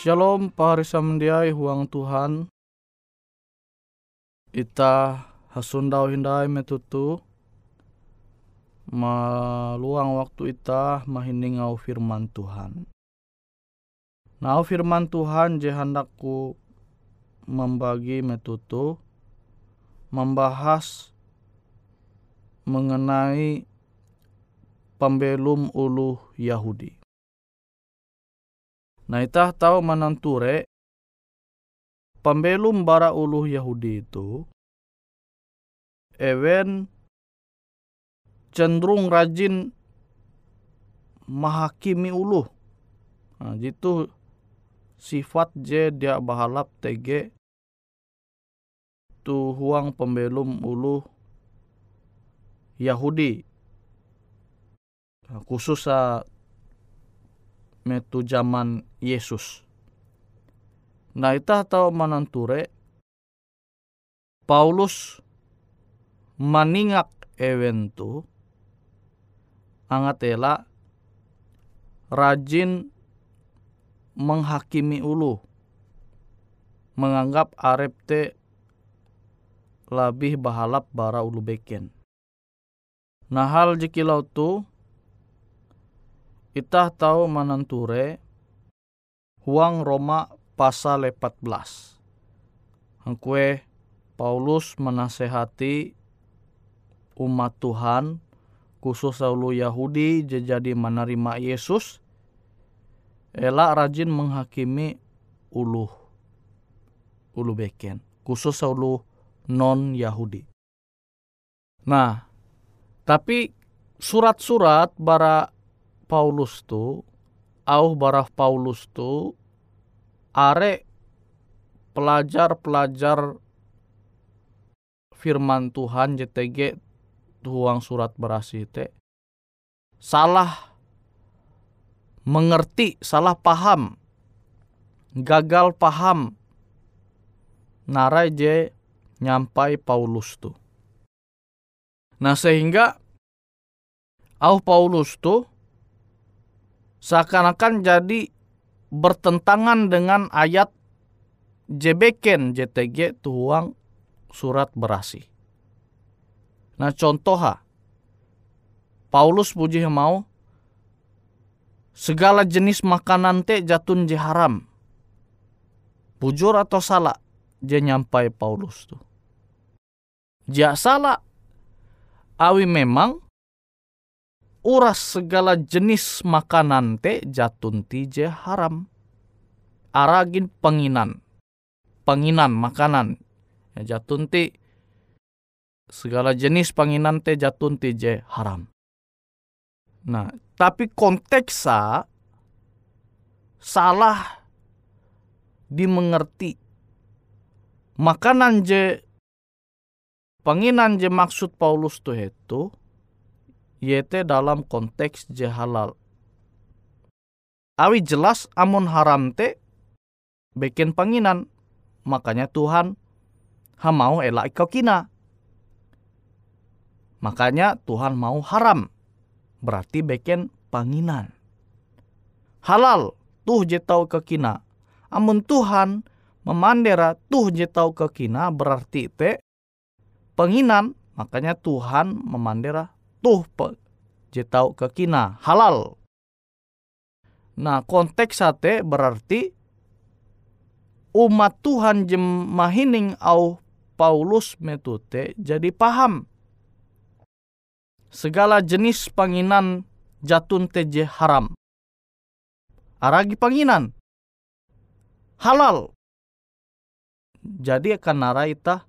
Shalom pahari samandiai huang Tuhan. Ita hasundau hindai metutu. Maluang waktu ita mahindingau firman Tuhan. Nau firman Tuhan je hendakku membagi metutu. Membahas mengenai pembelum ulu Yahudi. Nah itah tahu mananture pembelum bara uluh Yahudi itu ewen cenderung rajin mahakimi uluh. Nah, jitu sifat je dia bahalap tege tu huang pembelum uluh Yahudi. Nah, khusus sa metu zaman Yesus. Nah ita tahu mananture Paulus maningak ewen tu angatela rajin menghakimi ulu menganggap arep te lebih bahalap bara ulu beken. Nah hal jikilau tu itah tahu mananture huang Roma pasal 14. Hangkue Paulus menasehati umat Tuhan khusus ulu Yahudi jadi menerima Yesus elak rajin menghakimi ulu ulu beken khusus ulu non Yahudi. Nah, tapi surat-surat bara Paulus tu, au bara Paulus tu, are pelajar-pelajar firman Tuhan JTG tuang surat berasi te salah mengerti, salah paham, gagal paham narai je nyampai Paulus tu. Nah sehingga au Paulus tu seakan-akan jadi bertentangan dengan ayat jebeken JTG tuang surat berasi. Nah contoh Paulus puji mau segala jenis makanan te jatun je haram. Bujur atau salah je nyampai Paulus tu. Ja salah. Awi memang uras segala jenis makanan te jatun ti je haram. Aragin penginan. Penginan makanan. Ya, jatun ti segala jenis penginan te jatun ti je haram. Nah, tapi konteksa salah dimengerti. Makanan je penginan je maksud Paulus tuh itu yete dalam konteks je halal. Awi jelas amun haram te bikin penginan. Makanya Tuhan hamau elak kau kina. Makanya Tuhan mau haram berarti beken panginan. Halal tuh je tau kekina. Amun Tuhan memandera tuh je tau kekina berarti te penginan makanya Tuhan memandera tuh pe tau kekina halal. Nah konteks sate berarti umat Tuhan jemahining au Paulus metute jadi paham segala jenis panginan jatun teje haram. Aragi panginan halal. Jadi akan naraita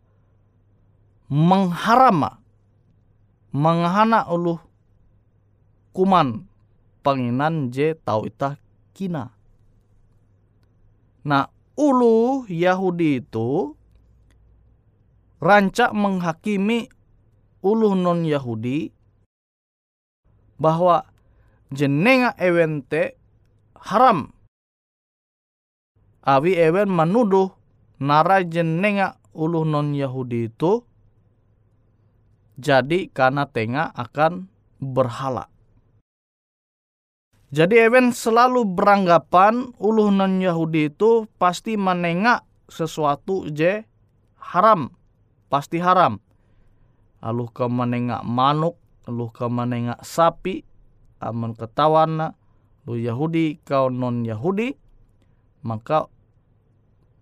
mengharama menghana ulu kuman panginan je tau ita kina. Nah, ulu Yahudi itu rancak menghakimi ulu non Yahudi bahwa jenenga ewente haram. Awi ewen menuduh nara jenenga ulu non Yahudi itu jadi karena tengah akan berhala. Jadi ewen selalu beranggapan ulu non Yahudi itu pasti menengak sesuatu je haram, pasti haram. Lalu ke menengak manuk, lu kamanenga sapi aman ketawana lu Yahudi kau non Yahudi maka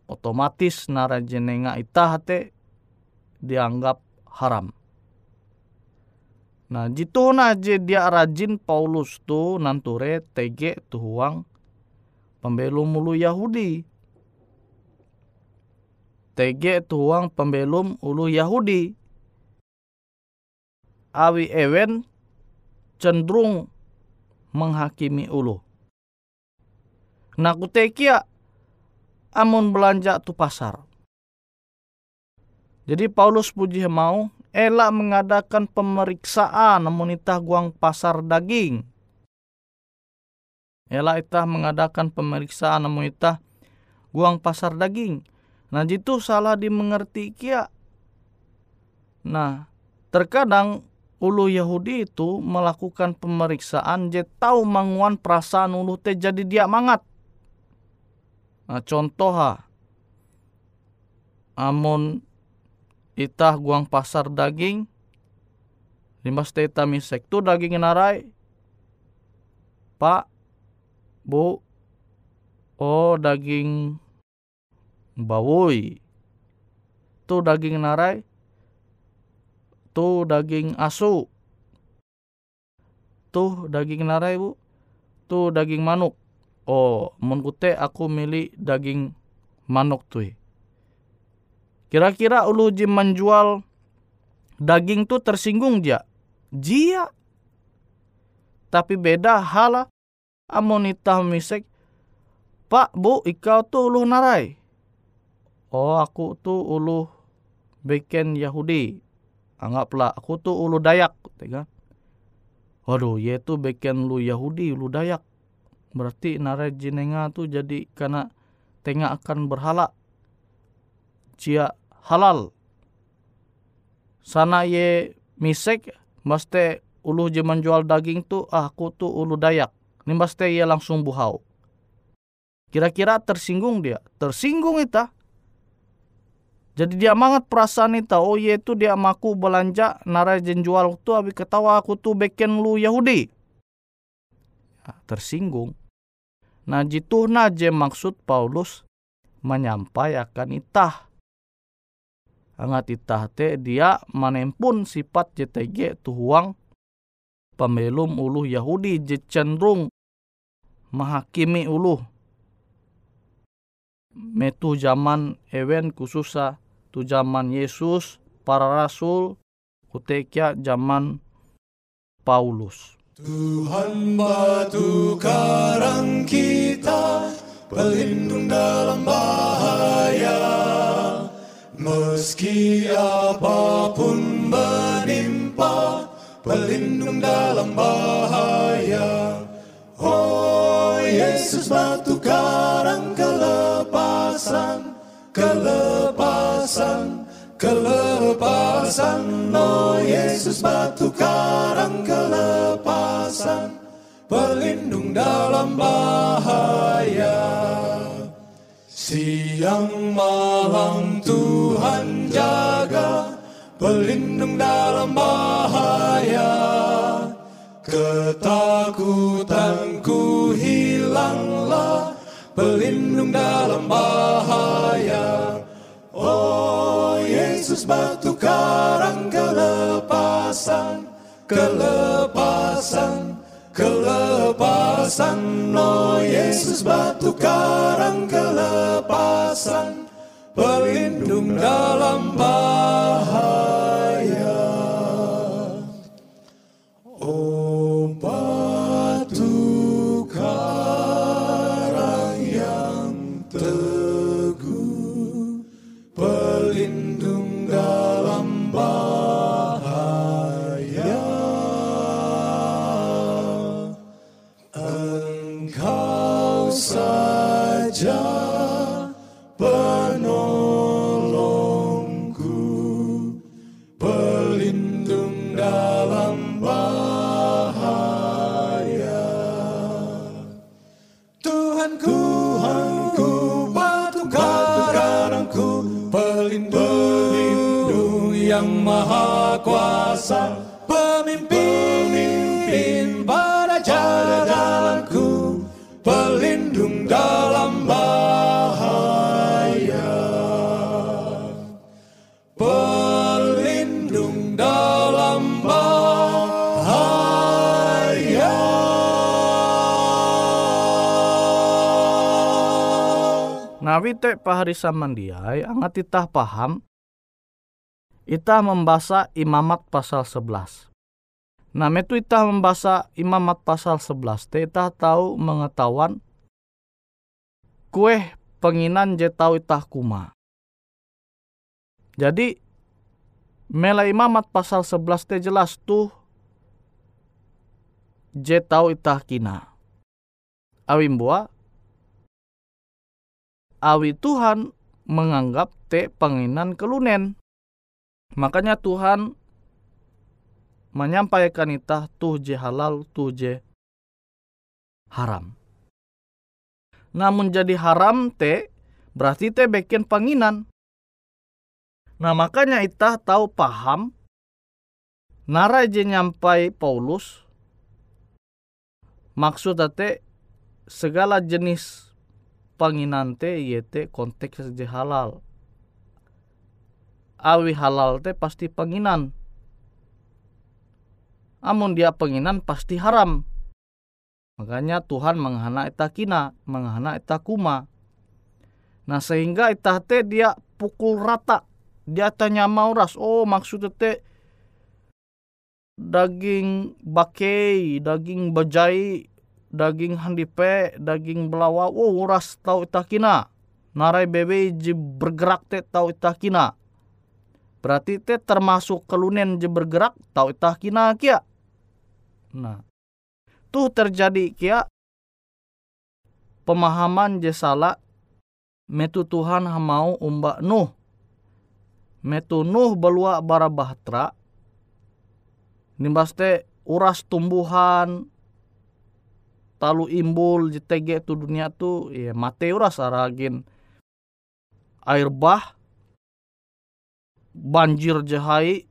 otomatis narajenenga itahate dianggap haram. Nah jitu je dia rajin Paulus tu nanture tege tuhuang pembelum ulu Yahudi. Tege tuhuang pembelum ulu Yahudi awi ewen cenderung menghakimi ulu. Nah kutekia amun belanja tu pasar. Jadi Paulus puji mau elak mengadakan pemeriksaan namun itah guang pasar daging. Elak itah mengadakan pemeriksaan namun itah guang pasar daging. Nah itu salah dimengerti kia Nah, terkadang ulu Yahudi itu melakukan pemeriksaan je tahu manguan perasaan ulu teh jadi dia mangat. Nah, contoh ha, amun itah guang pasar daging, limas teh misek tu daging narai, pak, bu, oh daging bawoi, tu daging narai, tu daging asu, tu daging narai bu, tu daging manuk. Oh, mun aku milih daging manuk tuh. Kira-kira ulu jim menjual daging tuh tersinggung dia. Jia. Tapi beda hala amonita misek. Pak, bu, ikau tuh ulu narai. Oh, aku tuh ulu beken Yahudi. Anggaplah aku tuh ulu Dayak. Kan? Waduh, ye tuh beken lu Yahudi, ulu Dayak. Berarti narai jenenga tuh jadi karena tengah akan berhala. Cia halal. Sana ye misek, mesti ulu je menjual daging tu, ah aku tu ulu dayak. Ini mesti ye langsung buhau. Kira-kira tersinggung dia. Tersinggung itu. Jadi dia mangat perasaan itu. Oh ye tu dia maku belanja narai jual tu abi ketawa aku tu beken lu Yahudi. Ya, tersinggung. Nah jitu je maksud Paulus menyampaikan itah angat itah te dia manempun sifat JTG tuhuang pemelum ulu Yahudi je cenderung menghakimi ulu metu zaman ewen khususa tu zaman Yesus para rasul kutekia zaman Paulus. Tuhan batu karang kita pelindung dalam bahaya Meski apa pun menimpa Pelindung dalam bahaya. Oh Yesus batu karang kelepasan Kelepasan Kelepasan. Oh Yesus batu karang kelepasan Pelindung dalam bahaya Siang malam Tuhan jaga Pelindung dalam bahaya. Ketakutanku hilanglah Pelindung dalam bahaya. Oh Yesus batu karang kelepasan Kelepasan Kelepasan, oh Yesus batu karang kelepasan, pelindung dalam bahaya. Nawi te pahari samandiai angat itah paham Itah membaca imamat pasal 11. Nah, metu itah membaca imamat pasal 11, te itah tahu mengetahuan kue penginan je tahu itah kuma. Jadi, mela imamat pasal 11 te jelas tuh je tahu itah kina. Awim buah, awi Tuhan menganggap te penginan kelunen. Makanya Tuhan menyampaikan itah tuh je halal, tuh je haram. Namun jadi haram te berarti te bikin panginan. Nah makanya itah tahu paham narai je nyampai Paulus maksud te segala jenis panginan te yete konteks je halal. Awi halal te pasti panginan. Amun dia penginan pasti haram. Makanya Tuhan menghana ita kina, menghana ita kuma. Nah sehingga ita te dia pukul rata. Dia tanya mauras. Oh maksudnya te daging bakei, daging bajai, daging handipe, daging belawa. Oh uras tau ita kina. Narai bebe je bergerak te tau ita kina. Berarti te termasuk kelunen je bergerak tau ita kina kia. Nah, tuh terjadi kia pemahaman je salah metu Tuhan mau umba Nuh. Metu Nuh belua bara bahtera. Nimbaste uras tumbuhan talu imbul JTG tu dunia tu ya mate uras aragin air bah banjir jahai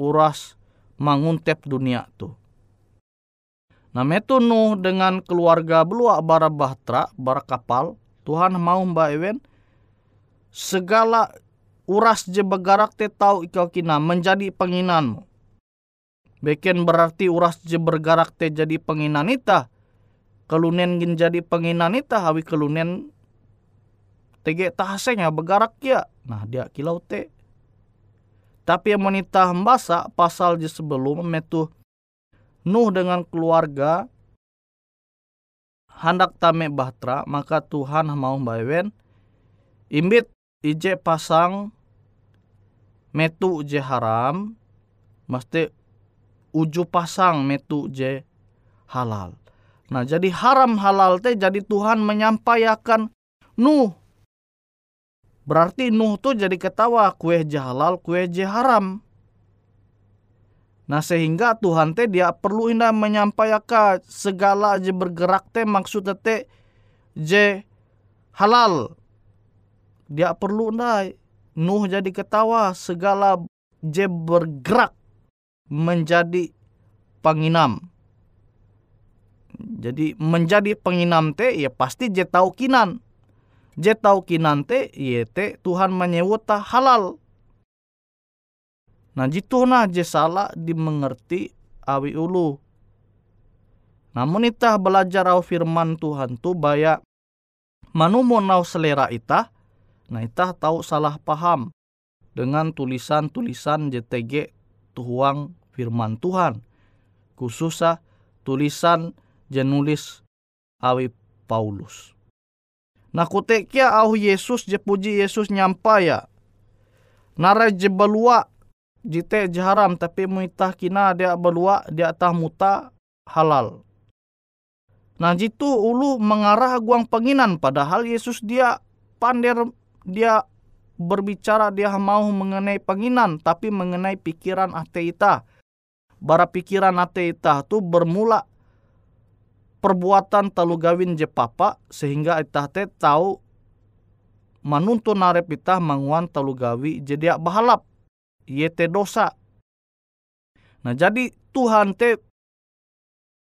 uras manguntep dunia tu. Nah metu Nuh dengan keluarga belua bara bahtera, bara kapal, Tuhan mau mbak Ewen, segala uras je bergerak te tau ikau kina menjadi penginanmu. Beken berarti uras je bergerak te jadi penginan ita. Kelunen gin jadi penginan ita hawi kelunen tege tahasenya bergerak ya. Nah dia kilau te. Tapi yang menita mbasa pasal je sebelum metu Nuh dengan keluarga hendak tame bahtera maka Tuhan mau bawen imbit ije pasang metu je haram mesti uju pasang metu je halal. Nah jadi haram halal teh jadi Tuhan menyampaikan Nuh. Berarti Nuh tuh jadi ketawa kue je halal kue haram. Nah sehingga Tuhan teh dia perlu indah menyampaikan segala je bergerak teh maksud teh je halal. Dia perlu indah Nuh jadi ketawa segala je bergerak menjadi penginam. Jadi menjadi penginam teh ya pasti je tahu kinan. Je tahu kinan teh ya teh Tuhan menyebut halal. Nah jitu nah je salah dimengerti awi ulu. Namun itah belajar au firman Tuhan tu baya manumo nau selera itah, nah itah tahu salah paham dengan tulisan-tulisan JTG tuhuang firman Tuhan. Khususnya tulisan jenulis awi Paulus. Nah kutekia au Yesus je puji Yesus nyampaya. Nara je balua jite jaharam tapi muitah kina dia balua dia tah muta halal. Nah jitu ulu mengarah guang penginan padahal Yesus dia pander dia berbicara dia mau mengenai penginan tapi mengenai pikiran ateita. Bara pikiran ateita tu bermula perbuatan talu gawin je papa sehingga itah te tahu manuntun narep itah manguan talu gawi jadi bahalap yete dosa. Nah jadi Tuhan te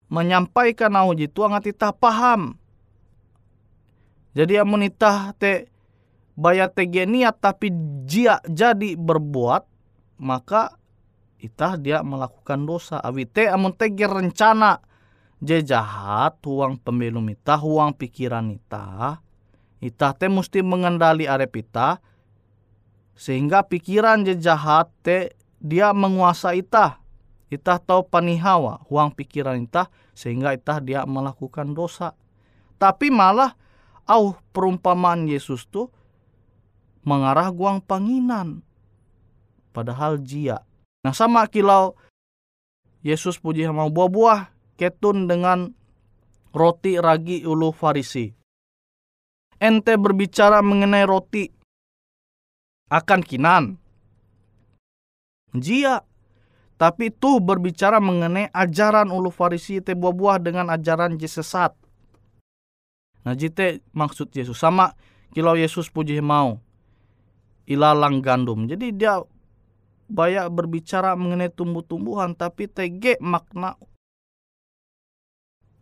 menyampaikan au jitu angat itah paham. Jadi amun itah te bayar tege niat tapi dia jadi berbuat maka itah dia melakukan dosa. Awi te amun tege rencana je jahat huang pembelum itah, huang pikiran itah. Itah te mesti mengendali arep itah sehingga pikiran je jahat te dia menguasai itah. Itah tahu panihawa, huang pikiran itah sehingga itah dia melakukan dosa. Tapi malah au perumpamaan Yesus tu mengarah guang panginan. Padahal jia. Nah sama kilau Yesus puji mau buah-buah ketun dengan roti ragi ulu farisi. Ente berbicara mengenai roti akan kinan. Jia. Tapi itu berbicara mengenai ajaran ulu Farisi te buah-buah dengan ajaran je sesat. Nah jite maksud Yesus sama kilau Yesus puji mau ilalang gandum. Jadi dia banyak berbicara mengenai tumbuh-tumbuhan tapi tege makna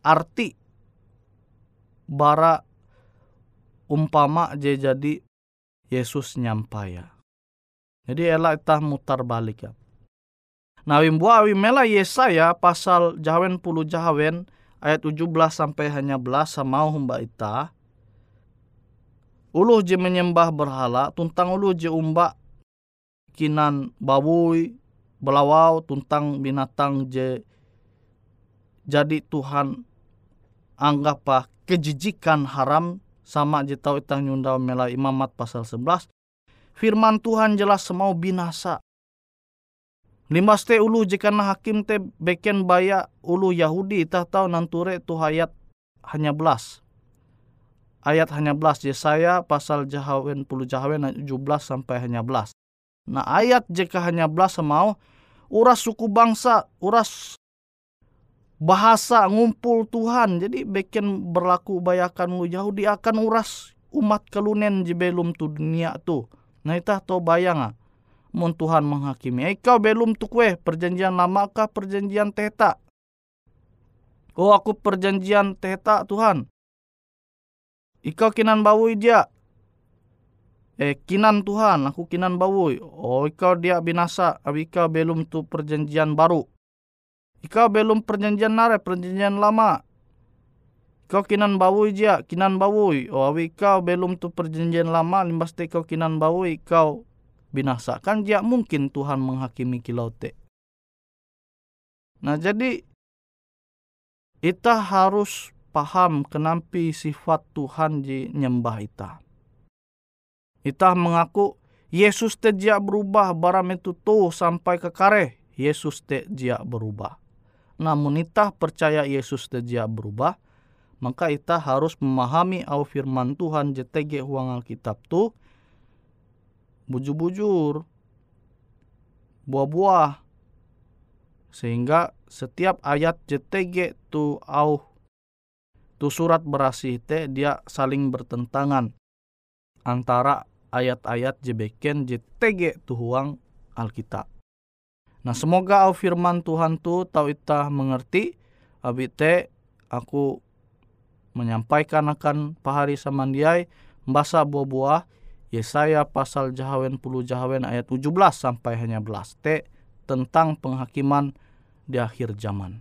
arti bara umpama je jadi Yesus nyampaya. Jadi ela itah mutar balik ya. Nah wimbu awi mela Yesaya pasal jawen puluh jawen ayat 17 sampai hanya belas sama humba ita. Uluh je menyembah berhala, tuntang uluh je umba kinan bawui, belawau, tuntang binatang je jadi Tuhan anggap kejijikan haram sama je tau itang nyundau mela imamat pasal 11. Firman Tuhan jelas semau binasa. Limas te ulu jika na hakim te beken baya ulu Yahudi tah tahu nanture tu hayat hanya belas. Ayat hanya belas Yesaya pasal jahawen puluh jahawen 17 sampai hanya belas. Nah ayat jika hanya belas semau uras suku bangsa, uras bahasa ngumpul Tuhan. Jadi beken berlaku bayakan lu Yahudi akan uras umat kelunen di belum tu dunia tu. Nah itah to bayang ah mun Tuhan menghakimi. Ikau belum tu kue perjanjian lama kah perjanjian teta? Oh aku perjanjian teta Tuhan. Ikau kinan bawui dia. Eh kinan Tuhan, aku kinan bawui. Oh ikau dia binasa, abi ikau belum tu perjanjian baru. Ikau belum perjanjian nare, perjanjian lama. Kau kinan bawui dia, kinan bawui. Oh abi ikau belum tu perjanjian lama, limbas te kau kinan bawui, kau binasa. Kan dia mungkin Tuhan menghakimi kilau te. Nah jadi kita harus paham kenampi sifat Tuhan di nyembah ita. Ita mengaku Yesus te dia berubah baram itu tuh sampai ke kare. Yesus te dia berubah. Namun ita percaya Yesus dia berubah, maka ita harus memahami au firman Tuhan JTG huang Alkitab tu bujur-bujur buah-buah sehingga setiap ayat JTG tu au tu surat berasih te dia saling bertentangan antara ayat-ayat jebeken JTG tu huang Alkitab. Nah semoga au firman Tuhan tu tau ita mengerti abi te aku menyampaikan akan pahari samandiai mbasa buah-buah Yesaya pasal Jahawen puluh Jahawen ayat 17 sampai hanya belas T tentang penghakiman di akhir zaman.